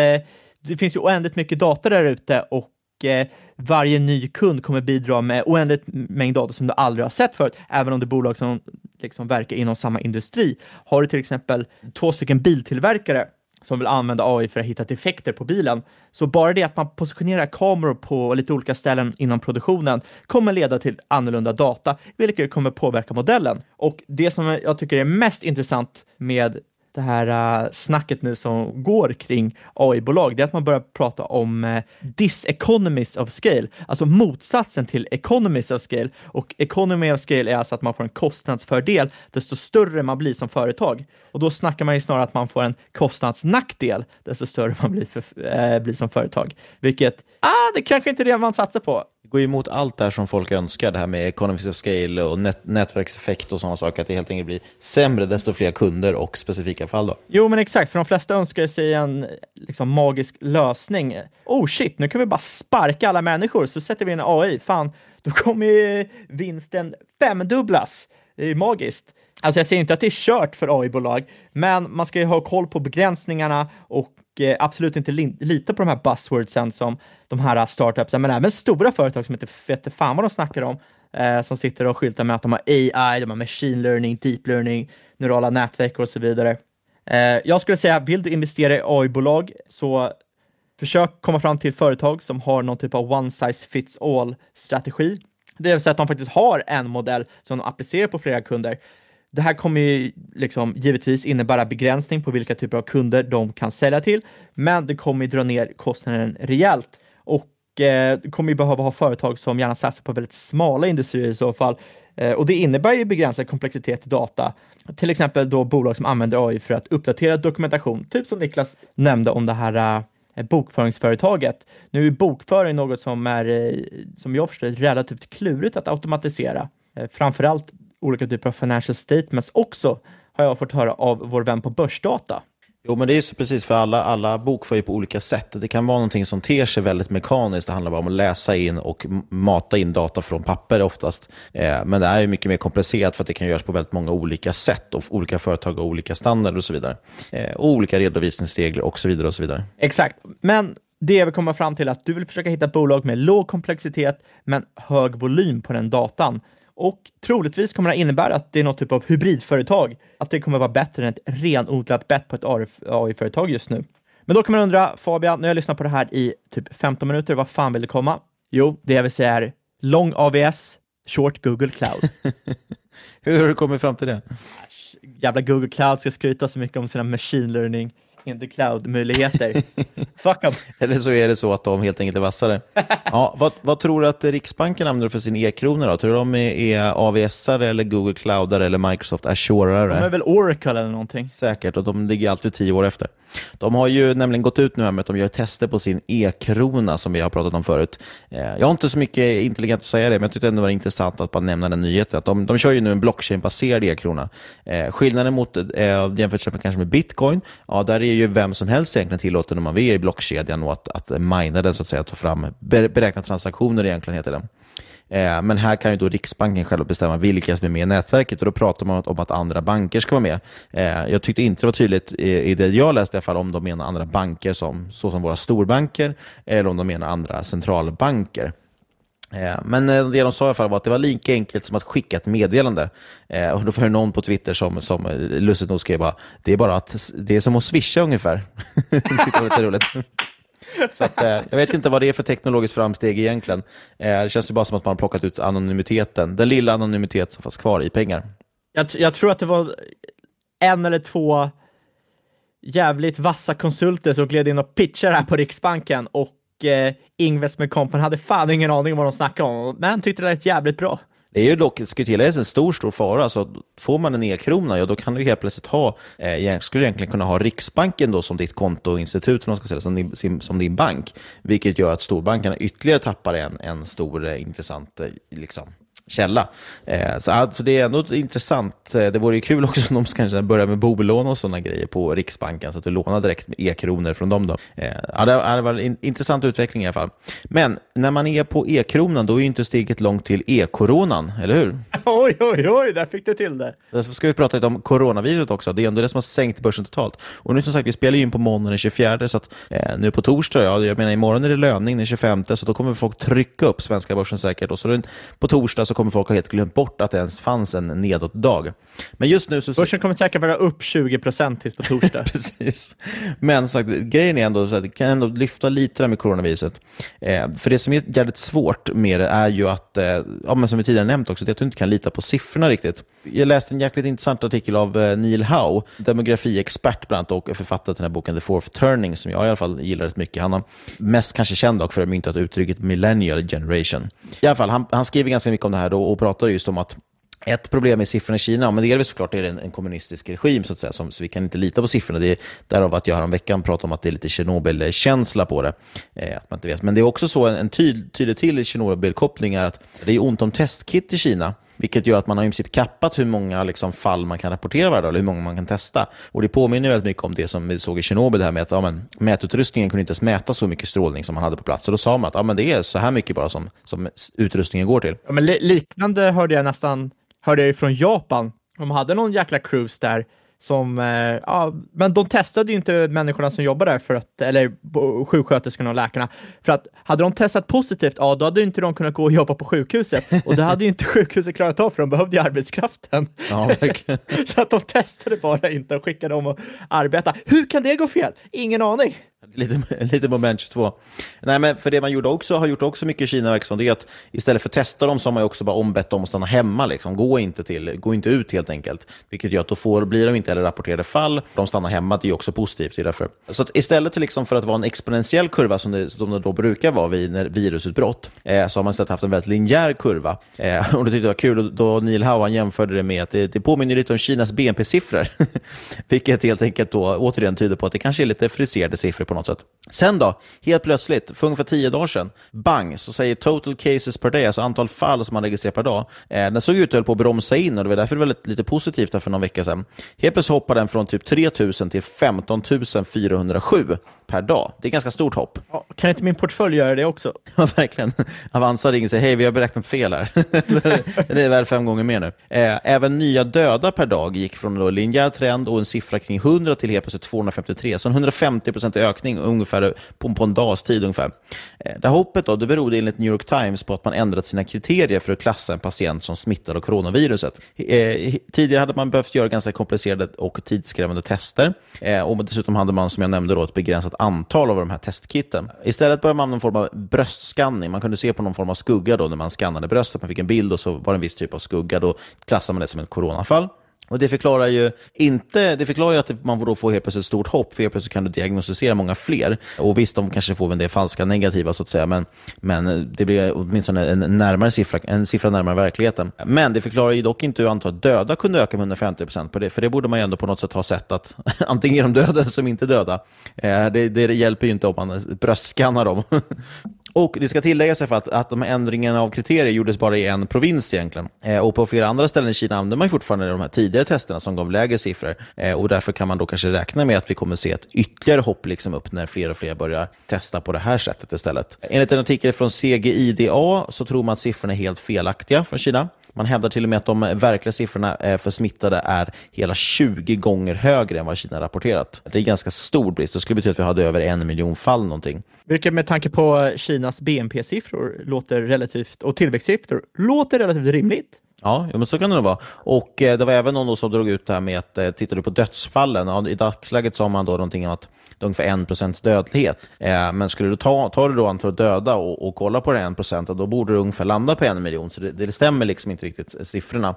det finns ju oändligt mycket data där ute och eh, varje ny kund kommer bidra med oändligt mängd data som du aldrig har sett förut, även om det är bolag som liksom verkar inom samma industri. Har du till exempel två stycken biltillverkare som vill använda AI för att hitta defekter på bilen. Så bara det att man positionerar kameror på lite olika ställen inom produktionen kommer leda till annorlunda data, vilket kommer påverka modellen. Och det som jag tycker är mest intressant med det här uh, snacket nu som går kring AI-bolag, det är att man börjar prata om uh, diseconomies of scale, alltså motsatsen till economies of scale. Och economy of scale är alltså att man får en kostnadsfördel desto större man blir som företag. Och då snackar man ju snarare att man får en kostnadsnackdel desto större man blir, för, uh, blir som företag. Vilket, ah, det kanske inte är det man satsar på. Det går emot allt det här som folk önskar, det här med economies of scale och nät nätverkseffekt och sådana saker, att det helt enkelt blir sämre desto fler kunder och specifika fall. Då. Jo, men exakt, för de flesta önskar sig en liksom, magisk lösning. Oh shit, nu kan vi bara sparka alla människor, så sätter vi in AI. Fan, då kommer ju vinsten femdubblas. Det är ju magiskt. Alltså jag säger inte att det är kört för AI-bolag, men man ska ju ha koll på begränsningarna och eh, absolut inte lita på de här buzzwordsen som de här startupsen, men även stora företag som inte vet fan vad de snackar om, eh, som sitter och skyltar med att de har AI, de har machine learning, deep learning, neurala nätverk och så vidare. Eh, jag skulle säga, vill du investera i AI-bolag så försök komma fram till företag som har någon typ av one size fits all strategi. Det vill säga att de faktiskt har en modell som de applicerar på flera kunder. Det här kommer ju liksom givetvis innebära begränsning på vilka typer av kunder de kan sälja till, men det kommer ju dra ner kostnaden rejält. Och eh, kommer ju behöva ha företag som gärna satsar på väldigt smala industrier i så fall. Eh, och det innebär ju begränsad komplexitet i data. Till exempel då bolag som använder AI för att uppdatera dokumentation, typ som Niklas nämnde om det här eh, bokföringsföretaget. Nu är bokföring något som är, eh, som jag förstår, relativt klurigt att automatisera. Eh, framförallt olika typer av financial statements också, har jag fått höra av vår vän på Börsdata. Jo, men det är ju precis för alla, alla bokför ju på olika sätt. Det kan vara någonting som ter sig väldigt mekaniskt. Det handlar bara om att läsa in och mata in data från papper oftast. Eh, men det är ju mycket mer komplicerat för att det kan göras på väldigt många olika sätt. Och olika företag har olika standarder och så vidare. Eh, och olika redovisningsregler och så vidare. och så vidare. Exakt, men det jag vill komma fram till är att du vill försöka hitta ett bolag med låg komplexitet men hög volym på den datan. Och troligtvis kommer det innebära att det är något typ av hybridföretag, att det kommer vara bättre än ett renodlat bett på ett AI-företag just nu. Men då kan man undra, Fabian, när jag lyssnar på det här i typ 15 minuter, vad fan vill det komma? Jo, det jag vill säga är lång AVS, short Google Cloud. Hur har du kommit fram till det? Jävla Google Cloud ska skryta så mycket om sina machine learning in the cloud-möjligheter. Fuck them. Eller så är det så att de helt enkelt är vassare. ja, vad, vad, tror du att Riksbanken använder för sin e-krona då? Tror du de är, är avs eller Google Cloudare eller Microsoft Azure? De är väl Oracle eller någonting? Säkert, och de ligger alltid tio år efter. De har ju nämligen gått ut nu med att de gör tester på sin e-krona som vi har pratat om förut. Eh, jag har inte så mycket intelligent att säga det, men jag tyckte ändå det var intressant att bara nämna den nyheten. Att de, de kör ju nu en blockchain-baserad e-krona. Eh, skillnaden mot, eh, jämfört med kanske med bitcoin, ja, där är är ju vem som helst egentligen tillåten om man vill i blockkedjan och att, att mina den, så att säga, ta fram, beräkna transaktioner egentligen heter den. Eh, men här kan ju då Riksbanken själv bestämma vilka som är med i nätverket och då pratar man om att andra banker ska vara med. Eh, jag tyckte inte det var tydligt i det jag läste i alla fall om de menar andra banker som, såsom våra storbanker eller om de menar andra centralbanker. Eh, men eh, det de sa i alla fall var att det var lika enkelt som att skicka ett meddelande. Eh, och då var det någon på Twitter som, som lustigt nog skrev bara, det är bara att det är som att swisha ungefär. det var lite roligt. Så att, eh, jag vet inte vad det är för teknologiskt framsteg egentligen. Eh, det känns ju bara som att man har plockat ut anonymiteten, den lilla anonymitet som fanns kvar i pengar. Jag, jag tror att det var en eller två jävligt vassa konsulter som gled in och pitchade här på Riksbanken och eh, Investment Company hade fan ingen aning om vad de snackade om, men tyckte det lät jävligt bra. Det är ju dock, ska tilläggas, en stor, stor fara. Alltså, får man en e-krona, ja, då kan du helt plötsligt ha, eh, skulle egentligen kunna ha Riksbanken då som ditt kontoinstitut, som, ska säga, som, din, som din bank. Vilket gör att storbankerna ytterligare tappar en, en stor, eh, intressant eh, liksom, källa. Eh, så alltså, det är ändå intressant. Eh, det vore ju kul också om de kanske börjar med bolån och sådana grejer på Riksbanken, så att du lånar direkt med e-kronor från dem. Då. Eh, ja, det var en intressant utveckling i alla fall. Men när man är på e-kronan, då är ju inte steget långt till e-coronan, eller hur? Oj, oj, oj, där fick du till det. Därför ska vi prata lite om coronaviruset också. Det är ändå det som har sänkt börsen totalt. Och nu som sagt, vi spelar ju in på måndagen den 24, så att eh, nu på torsdag, ja, jag menar imorgon är det löning den 25, så då kommer folk trycka upp svenska börsen säkert. Och så på torsdag så kommer folk ha helt glömt bort att det ens fanns en nedåtdag. Men just nu så... Börsen kommer säkert vara upp 20% tills på torsdag. Precis. Men sagt, grejen är ändå att det kan ändå lyfta lite med coronaviruset. Eh, för det som är jävligt svårt med det är ju att, eh, ja, men som vi tidigare nämnt också, det är att du inte kan lita på siffrorna riktigt. Jag läste en jäkligt intressant artikel av eh, Neil Howe, demografiexpert bland annat och författare till den här boken The Fourth Turning, som jag i alla fall gillar rätt mycket. Han har mest kanske känd dock för att ha myntat uttrycket millennial generation. I alla fall, han, han skriver ganska mycket om det här då, och pratar just om att ett problem med siffrorna i Kina, men delvis såklart är det en, en kommunistisk regim, så att säga, som, så vi kan inte lita på siffrorna. Det är därav att jag häromveckan pratade om att det är lite Tjernobyl-känsla på det. Eh, att man inte vet. Men det är också så, en, en tydlig, tydlig till Tjernobyl-koppling är att det är ont om testkit i Kina. Vilket gör att man har i princip kappat hur många liksom, fall man kan rapportera varje dag, eller hur många man kan testa. Och Det påminner väldigt mycket om det som vi såg i Tjernobyl, det här med att ja, men, mätutrustningen kunde inte ens mäta så mycket strålning som man hade på plats. Så Då sa man att ja, men det är så här mycket bara som, som utrustningen går till. Ja, men liknande hörde jag nästan hörde jag från Japan. De hade någon jäkla cruise där som, eh, ja, men de testade ju inte människorna som jobbar där, för att, eller sjuksköterskorna och läkarna, för att hade de testat positivt, ja, då hade inte de kunnat gå och jobba på sjukhuset och det hade ju inte sjukhuset klarat av, för de behövde ju arbetskraften. Ja, så att de testade bara inte och skickade dem att arbeta. Hur kan det gå fel? Ingen aning. Lite, lite moment 22. Nej, men för det man gjorde också, har gjort också mycket i Kina, verkar det är att istället för att testa dem så har man också bara ombett dem att stanna hemma. Liksom. Gå, inte till, gå inte ut helt enkelt. Vilket gör att då får, blir de inte heller rapporterade fall. De stannar hemma, det är också positivt. Det är därför. Så att istället för, liksom för att vara en exponentiell kurva, som det, som det då brukar vara vid när virusutbrott, eh, så har man istället haft en väldigt linjär kurva. Eh, och det tyckte jag var kul, då Neil Howe jämförde det med att det, det påminner lite om Kinas BNP-siffror. Vilket helt enkelt då återigen tyder på att det kanske är lite friserade siffror på något sätt. Sen då, helt plötsligt, för ungefär tio dagar sedan, bang, så säger total cases per day, alltså antal fall som man registrerar per dag, eh, den såg ut att på att bromsa in och det var därför det var lite, lite positivt för någon vecka sedan. Helt plötsligt hoppade den från typ 3 000 till 15 407 per dag. Det är ganska stort hopp. Ja, kan inte min portfölj göra det också? Ja, verkligen. Avanza ringer och säger hej, vi har beräknat fel här. det är väl fem gånger mer nu. Eh, även nya döda per dag gick från en linjär trend och en siffra kring 100 till helt plötsligt 253. Så en 150% ökning ungefär på, på en dags tid. Ungefär. Eh, det här hoppet då, det berodde enligt New York Times på att man ändrat sina kriterier för att klassa en patient som smittad av coronaviruset. Eh, tidigare hade man behövt göra ganska komplicerade och tidskrävande tester. Eh, och dessutom hade man, som jag nämnde, då, ett begränsat antal av de här testkitten. Istället började man med någon form av bröstskanning. Man kunde se på någon form av skugga då när man skannade bröstet. Man fick en bild och så var det en viss typ av skugga. Då klassade man det som ett coronafall. Och Det förklarar ju inte, det förklarar ju att man då får helt plötsligt ett stort hopp, för helt plötsligt kan du diagnostisera många fler. Och visst, de kanske får en del falska negativa, så att säga, men, men det blir åtminstone en, närmare siffra, en siffra närmare verkligheten. Men det förklarar ju dock inte hur antalet döda kunde öka med 150 procent, för det borde man ju ändå på något sätt ha sett att antingen är de döda som inte döda. Eh, det, det hjälper ju inte om man bröstskannar dem. Och Det ska tilläggas för att, att de här ändringarna av kriterier gjordes bara i en provins egentligen. Eh, och På flera andra ställen i Kina använder man fortfarande de här tidigare testerna som gav lägre siffror. Eh, och Därför kan man då kanske räkna med att vi kommer se ett ytterligare hopp liksom upp när fler och fler börjar testa på det här sättet istället. Enligt en artikel från CGIDA så tror man att siffrorna är helt felaktiga från Kina. Man hävdar till och med att de verkliga siffrorna eh, för smittade är hela 20 gånger högre än vad Kina rapporterat. Det är ganska stor brist. Det skulle betyda att vi hade över en miljon fall någonting. Vilket med tanke på Kinas BNP-siffror låter relativt, och tillväxtsiffror låter relativt rimligt. Ja, men så kan det nog vara. Och eh, Det var även någon som drog ut det här med att eh, tittar du på dödsfallen, ja, i dagsläget sa man då någonting om att det är ungefär 1 dödlighet. Eh, men skulle du ta, ta du då antalet döda och, och kolla på det 1 procenten, då borde du ungefär landa på en miljon. Så det, det stämmer liksom inte riktigt siffrorna,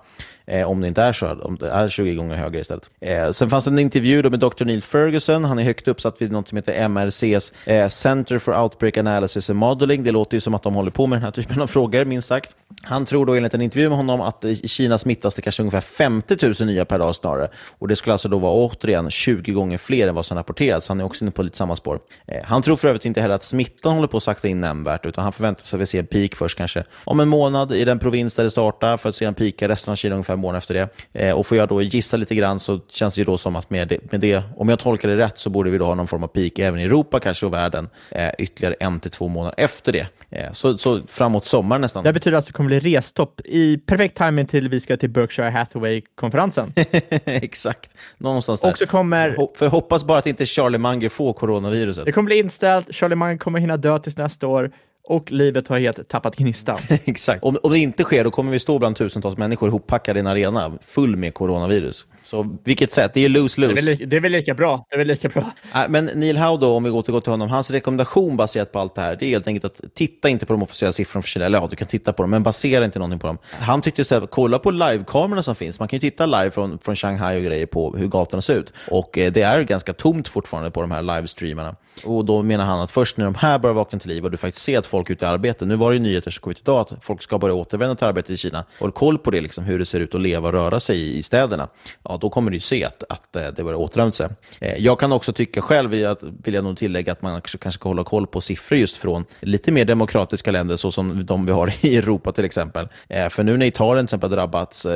om det inte är så, om det är 20 gånger högre istället. Sen fanns det en intervju med Dr. Neil Ferguson. Han är högt uppsatt vid något som heter MRCs Center for Outbreak Analysis and Modeling. Det låter ju som att de håller på med den här typen av frågor, minst sagt. Han tror då enligt en intervju med honom att i Kina smittas det kanske ungefär 50 000 nya per dag snarare. Och Det skulle alltså då vara återigen 20 gånger fler än vad som rapporterats. Han är också inne på lite samma spår. Eh, han tror för övrigt inte heller att smittan håller på att sakta in nämnvärt, utan han förväntar sig att vi ser en peak först kanske om en månad i den provins där det startar, för att sedan peaka resten av Kina ungefär en månad efter det. Eh, och får jag då gissa lite grann så känns det ju då som att med det, med det, om jag tolkar det rätt, så borde vi då ha någon form av peak även i Europa kanske och världen eh, ytterligare en till två månader efter det. Så, så framåt sommaren nästan. Det betyder att det kommer bli restopp i perfekt timing till vi ska till Berkshire Hathaway-konferensen. Exakt, någonstans där. Och så kommer... För hoppas bara att inte Charlie Munger får coronaviruset. Det kommer bli inställt, Charlie Munger kommer hinna dö tills nästa år och livet har helt tappat gnistan. Exakt. Om, om det inte sker, då kommer vi stå bland tusentals människor ihoppackade i en arena full med coronavirus. Så vilket sätt? Det är lose-lose. Det, det, är väl lika bra. Det är väl lika bra. Men Neil Howe då, om vi återgår till honom, hans rekommendation baserat på allt det här, det är helt enkelt att titta inte på de officiella siffrorna för Kina. Eller ja, du kan titta på dem, men basera inte någonting på dem. Han tyckte istället, kolla på livekamerorna som finns. Man kan ju titta live från, från Shanghai och grejer på hur gatorna ser ut. Och eh, det är ganska tomt fortfarande på de här livestreamarna. Och då menar han att först när de här börjar vakna till liv och du faktiskt ser att folk är ute i arbete. Nu var det ju nyheter som kom ut idag att folk ska börja återvända till arbete i Kina. Håll koll på det, liksom, hur det ser ut att leva och röra sig i, i städerna. Ja, då kommer du se att, att eh, det börjar återhämta sig. Eh, jag kan också tycka själv, vill jag nog tillägga, att man kanske ska hålla koll på siffror just från lite mer demokratiska länder, såsom de vi har i Europa till exempel. Eh, för nu när Italien till exempel har drabbats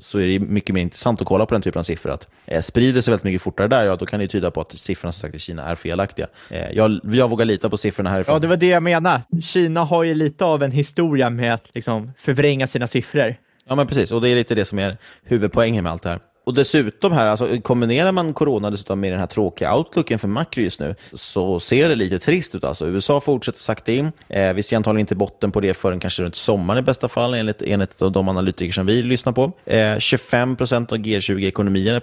så är det mycket mer intressant att kolla på den typen av siffror. Att sprider sig väldigt mycket fortare där, ja, då kan det tyda på att siffrorna som sagt i Kina är felaktiga. Jag, jag vågar lita på siffrorna härifrån. Ja, det var det jag menade. Kina har ju lite av en historia med att liksom förvränga sina siffror. Ja, men precis. Och det är lite det som är huvudpoängen med allt det här och dessutom här, alltså, kombinerar man corona dessutom med den här tråkiga outlooken för makro just nu, så ser det lite trist ut. Alltså. USA fortsätter sakta in. Eh, vi ser antagligen inte botten på det förrän kanske runt sommaren i bästa fall, enligt, enligt de analytiker som vi lyssnar på. Eh, 25 procent av G20-ekonomierna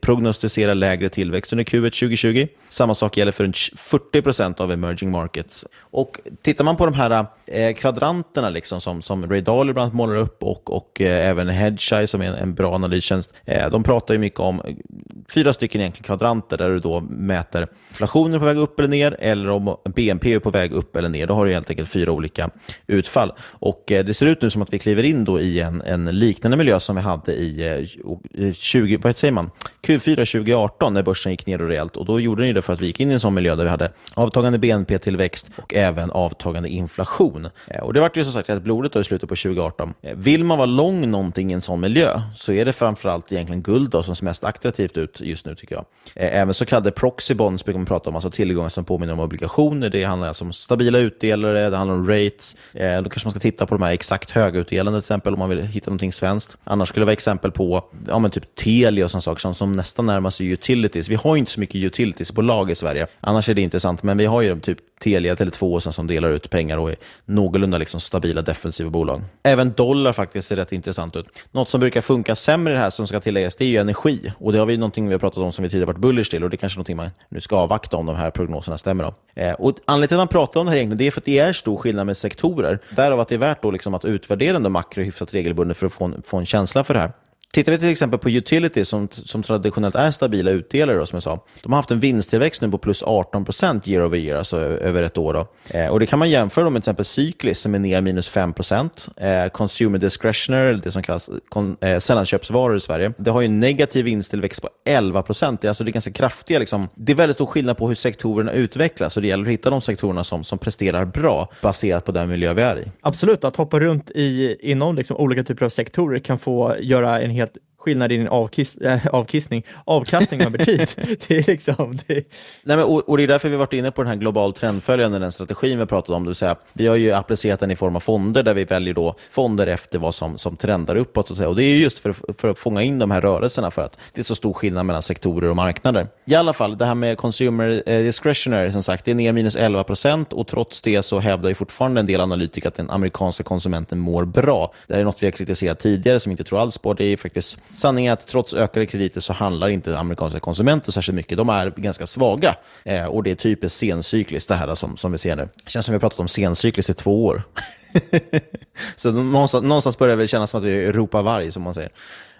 prognostiserar lägre tillväxt under Q1 2020. Samma sak gäller för 40 procent av emerging markets. Och Tittar man på de här eh, kvadranterna liksom, som, som Ray Dalio bland annat målar upp och, och eh, även Hedgeye som är en, en bra analystjänst, eh, de pratar ju mycket om fyra stycken egentligen kvadranter där du då mäter inflationen på väg upp eller ner eller om BNP är på väg upp eller ner. Då har du helt enkelt fyra olika utfall. Och eh, Det ser ut nu som att vi kliver in då i en, en liknande miljö som vi hade i eh, 20, vad säger man? Q4 2018 när börsen gick ner rejält. Och då gjorde ni det för att vi gick in i en sån miljö där vi hade avtagande BNP-tillväxt och även avtagande inflation. Eh, och Det var ju som sagt rätt blodigt i slutet på 2018. Vill man vara lång någonting i en sån miljö så är det framförallt egentligen guld då, som ser mest attraktivt ut just nu tycker jag. Eh, även så kallade proxy bonds brukar man prata om, alltså tillgångar som påminner om obligationer. Det handlar alltså om stabila utdelare, det handlar om rates. Eh, då kanske man ska titta på de här exakt högutdelande till exempel om man vill hitta någonting svenskt. Annars skulle det vara exempel på ja, men typ Telia och sådana saker som, som nästan närmar sig utilities. Vi har ju inte så mycket utilitiesbolag i Sverige. Annars är det intressant, men vi har ju typ Telia, Tele2 och sen som delar ut pengar och är någorlunda liksom stabila defensiva bolag. Även dollar faktiskt ser rätt intressant ut. Något som brukar funka sämre i det här som ska tilläggas, det är ju energi. Och det har vi någonting vi har pratat om som vi tidigare varit bullish till och det är kanske någonting man nu ska avvakta om de här prognoserna stämmer. Då. Eh, och anledningen till att man pratar om det här egentligen, det är för att det är stor skillnad med sektorer. Därav att det är värt då liksom att utvärdera den makro hyfsat regelbundet för att få en, få en känsla för det här. Tittar vi till exempel på utilities som, som traditionellt är stabila utdelare, då, som jag sa. De har haft en vinsttillväxt nu på plus 18 year over year, alltså över ett år. Då. Eh, och Det kan man jämföra med till exempel Cyklis som är ner minus 5 eh, Consumer discretionary, det som kallas kon, eh, sällanköpsvaror i Sverige, det har ju en negativ vinsttillväxt på 11 Det är, alltså det är ganska kraftiga. Liksom. Det är väldigt stor skillnad på hur sektorerna utvecklas och det gäller att hitta de sektorerna som, som presterar bra baserat på den miljö vi är i. Absolut, att hoppa runt i, inom liksom olika typer av sektorer kan få göra en hel skillnad i din avkiss, äh, avkissning, avkastning över tid. det är liksom... Det... Nej, men, och, och, det är därför vi varit inne på den här global trendföljande, den strategin vi pratat om. Det vill säga, vi har ju applicerat den i form av fonder, där vi väljer då fonder efter vad som, som trendar uppåt. Så att säga. Och Det är just för, för att fånga in de här rörelserna, för att det är så stor skillnad mellan sektorer och marknader. I alla fall, det här med consumer eh, discretionary, som sagt, det är ner minus 11 procent och trots det så hävdar ju fortfarande en del analytiker att den amerikanska konsumenten mår bra. Det här är något vi har kritiserat tidigare, som vi inte tror alls på. Det är faktiskt Sanningen är att trots ökade krediter så handlar inte amerikanska konsumenter särskilt mycket. De är ganska svaga eh, och det är typiskt sencykliskt det här som, som vi ser nu. Det känns som vi har pratat om sencykliskt i två år. så någonstans, någonstans börjar det väl kännas som att vi ropar varg, som man säger.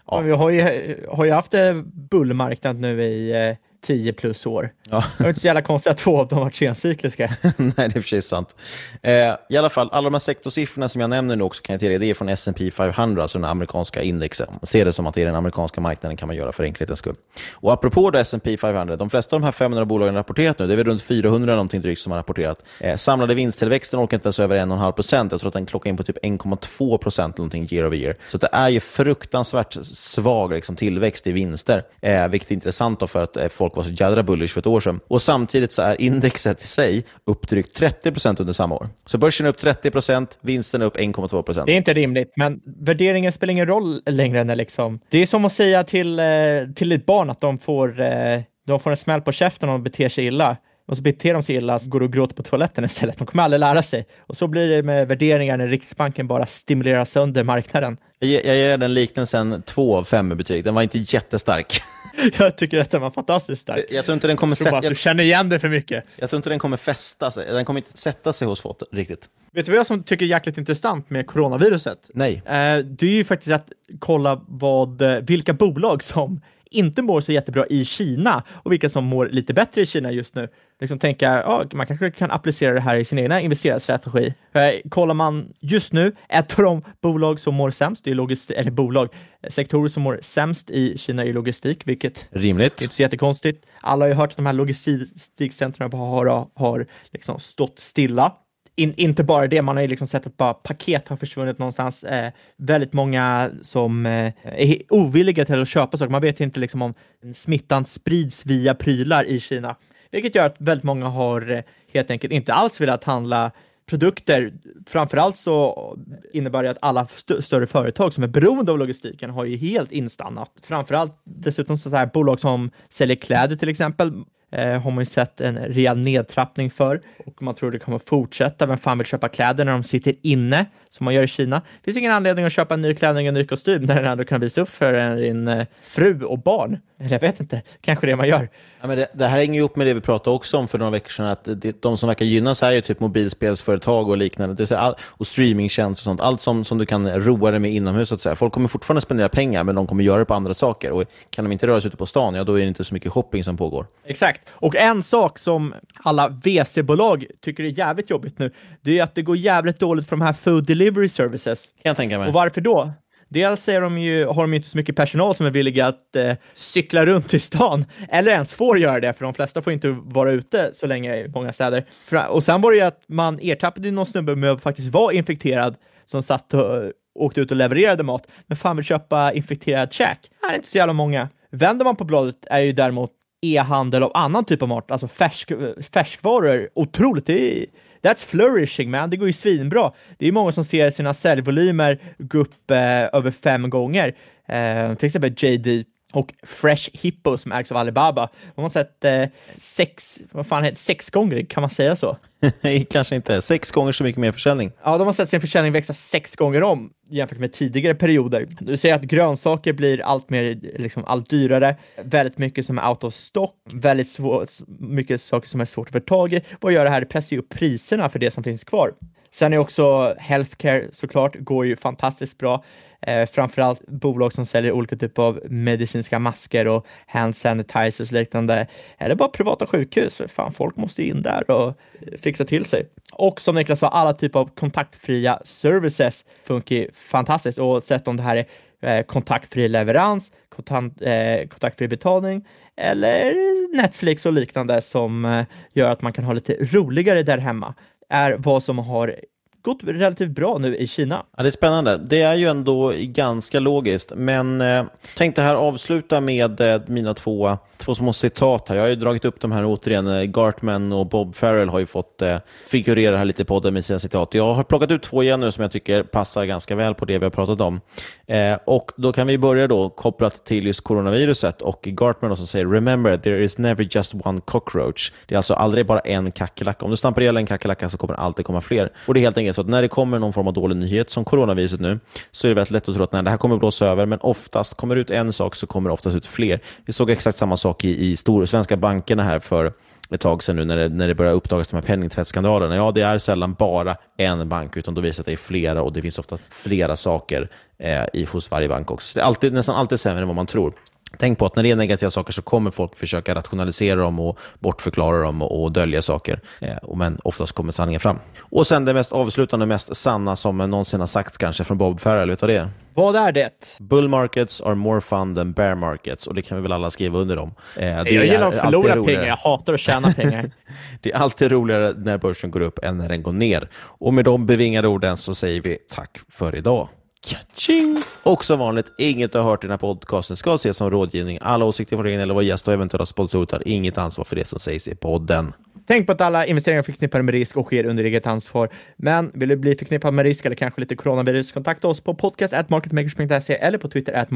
Ja. Vi har ju, har ju haft eh, bullmarknad nu i eh 10 plus år. Ja. Det är inte så jävla konstigt att två av dem har varit sencykliska. Nej, det är för sig sant. Eh, I alla fall, alla de här sektorsiffrorna som jag nämner nu också kan jag tillägga, det är från S&P 500, alltså det amerikanska indexet. Se det som att det är den amerikanska marknaden kan man göra för enkelhetens skull. Och apropå S&P 500, de flesta av de här 500 bolagen har rapporterat nu, det är väl runt 400 någonting drygt som har rapporterat. Eh, samlade vinsttillväxten åker inte ens över 1,5 procent. Jag tror att den klockar in på typ 1,2 procent någonting year over year. Så det är ju fruktansvärt svag liksom, tillväxt i vinster, eh, vilket är intressant för att eh, folk folk var så jädra bullish för ett år sedan. Och samtidigt så är indexet i sig upp drygt 30% under samma år. Så börsen är upp 30% vinsten är upp 1,2% Det är inte rimligt, men värderingen spelar ingen roll längre. När liksom. Det är som att säga till, eh, till ett barn att de får, eh, de får en smäll på käften om de beter sig illa och så beter de sig illa, så går och gråter på toaletten istället. De kommer aldrig lära sig. Och så blir det med värderingar när Riksbanken bara stimulerar sönder marknaden. Jag, jag ger den liknelsen två av fem i betyg. Den var inte jättestark. jag tycker att den var fantastiskt stark. Jag, jag tror inte den kommer sätta... Du känner igen det för mycket. Jag tror inte den kommer fästa sig. Den kommer inte sätta sig hos folk riktigt. Vet du vad jag som tycker är jäkligt intressant med coronaviruset? Nej. Eh, det är ju faktiskt att kolla vad, eh, vilka bolag som inte mår så jättebra i Kina och vilka som mår lite bättre i Kina just nu. Liksom tänka, ja, man kanske kan applicera det här i sin egna investerarstrategi. Eh, kollar man just nu, ett av de bolag som mår sämst, det är logistik, eller bolag, sektorer som mår sämst i Kina är logistik, vilket Rimligt. är inte så jättekonstigt. Alla har ju hört att de här logistikcentren har, har liksom stått stilla in, inte bara det, man har ju liksom sett att bara paket har försvunnit någonstans. Eh, väldigt många som eh, är ovilliga till att köpa saker. Man vet inte liksom om smittan sprids via prylar i Kina, vilket gör att väldigt många har eh, helt enkelt inte alls velat handla produkter. Framförallt så innebär det att alla st större företag som är beroende av logistiken har ju helt instannat. Framförallt dessutom så här bolag som säljer kläder till exempel eh, har man ju sett en rejäl nedtrappning för och man tror det kommer fortsätta. Vem fan vill köpa kläder när de sitter inne som man gör i Kina? Det finns ingen anledning att köpa en ny klänning och en ny kostym när den ändå kan visa upp för din eh, fru och barn eller jag vet inte, kanske det man gör. Ja, men det, det här hänger ihop med det vi pratade också om för några veckor sedan, att det, de som verkar gynnas är ju typ mobilspelsföretag och liknande, det är all, och streamingtjänster och sånt. Allt som, som du kan roa dig med inomhus. Så att säga. Folk kommer fortfarande spendera pengar, men de kommer göra det på andra saker. Och kan de inte röra sig ute på stan, ja då är det inte så mycket shopping som pågår. Exakt. Och en sak som alla WC-bolag tycker är jävligt jobbigt nu, det är att det går jävligt dåligt för de här food delivery services. Kan jag tänka mig. Och varför då? Dels är de ju, har de ju inte så mycket personal som är villiga att eh, cykla runt i stan, eller ens får göra det, för de flesta får inte vara ute så länge i många städer. Och sen var det ju att man ertappade någon snubbe med att faktiskt vara infekterad som satt och eh, åkte ut och levererade mat, men fan vill köpa infekterad käk? Det är inte så jävla många. Vänder man på bladet är ju däremot e-handel av annan typ av mat, alltså färsk, eh, färskvaror, otroligt. Det är, That's flourishing man, det går ju svinbra. Det är många som ser sina säljvolymer gå upp eh, över fem gånger. Eh, till exempel JD och Fresh Hippo som ägs av Alibaba. De har sett eh, sex, vad fan heter sex gånger, kan man säga så? Kanske inte, sex gånger så mycket mer försäljning. Ja, de har sett sin försäljning växa sex gånger om jämfört med tidigare perioder. Du ser att grönsaker blir allt mer, liksom allt dyrare, väldigt mycket som är out of stock, väldigt svår, mycket saker som är svårt att få tag i. Vad gör det här? Det pressar ju upp priserna för det som finns kvar. Sen är också healthcare såklart, går ju fantastiskt bra. Eh, framförallt bolag som säljer olika typer av medicinska masker och hand sanitizers och liknande. Eller bara privata sjukhus, för fan, folk måste ju in där och fixa till sig. Och som Niklas sa, alla typer av kontaktfria services funkar ju fantastiskt Oavsett om det här är eh, kontaktfri leverans, kontant, eh, kontaktfri betalning eller Netflix och liknande som eh, gör att man kan ha lite roligare där hemma är vad som har gått relativt bra nu i Kina. Ja, det är spännande. Det är ju ändå ganska logiskt, men eh, tänkte här avsluta med eh, mina två, två små citat här. Jag har ju dragit upp de här återigen. Eh, Gartman och Bob Farrell har ju fått eh, figurera här lite i podden med sina citat. Jag har plockat ut två igen nu som jag tycker passar ganska väl på det vi har pratat om. Eh, och Då kan vi börja då kopplat till just coronaviruset och Gartman som säger “Remember, there is never just one cockroach”. Det är alltså aldrig bara en kackerlacka. Om du stampar ihjäl en kackerlacka så kommer det alltid komma fler. Och det är helt enkelt så att när det kommer någon form av dålig nyhet, som coronaviruset nu, så är det väldigt lätt att tro att nej, det här kommer blåsa över, men oftast kommer det ut en sak så kommer det oftast ut fler. Vi såg exakt samma sak i, i stor, svenska bankerna här för ett tag sedan nu när det, när det börjar uppdagas de här penningtvättsskandalerna. Ja, det är sällan bara en bank, utan då visar det att det är flera och det finns ofta flera saker eh, i, hos varje bank också. Så det är alltid, nästan alltid sämre än vad man tror. Tänk på att när det är negativa saker så kommer folk försöka rationalisera dem och bortförklara dem och, dölja saker. Eh, men oftast kommer sanningen fram. Och sen det mest avslutande, mest sanna som någonsin har sagts kanske från Bob Farrell. Vet du vad det är? Vad är det? Bull markets are more fun than bear markets. Och det kan vi väl alla skriva under om. Eh, det jag gillar att förlora pengar, jag hatar att tjäna pengar. det är alltid roligare när börsen går upp än när den går ner. Och med de bevingade orden så säger vi tack för idag. Kaching! Och som vanligt, inget du har hört i den här podcasten ska ses som rådgivning. Alla åsikter från regeringen eller vår gäst och eventuella sponsorer tar inget ansvar för det som sägs i podden. Tänk på att alla investeringar förknippade med risk och sker under eget ansvar. Men vill du bli förknippad med risk eller kanske lite coronavirus, kontakta oss på podcast.marketmakers.se eller på Twitter at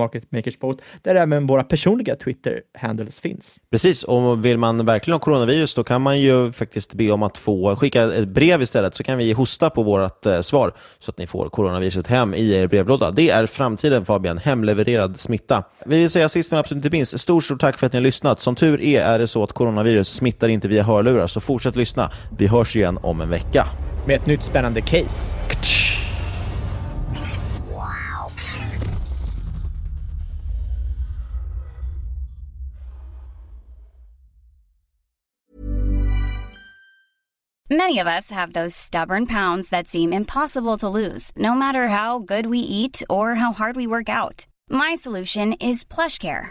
där även våra personliga Twitter-handles finns. Precis, och vill man verkligen ha coronavirus, då kan man ju faktiskt be om att få skicka ett brev istället, så kan vi hosta på vårt eh, svar, så att ni får coronaviruset hem i er brevlåda. Det är framtiden Fabian, hemlevererad smitta. Vi vill säga sist men absolut inte minst, stort, stort tack för att ni har lyssnat. Som tur är är det så att coronavirus smittar inte via hörlurar, så fortsätt lyssna. Vi hörs igen om en vecka. Med ett nytt spännande case. Many of us have those stubborn pounds that seem impossible to lose, no matter how good we eat or how hard we work out. My solution is PlushCare.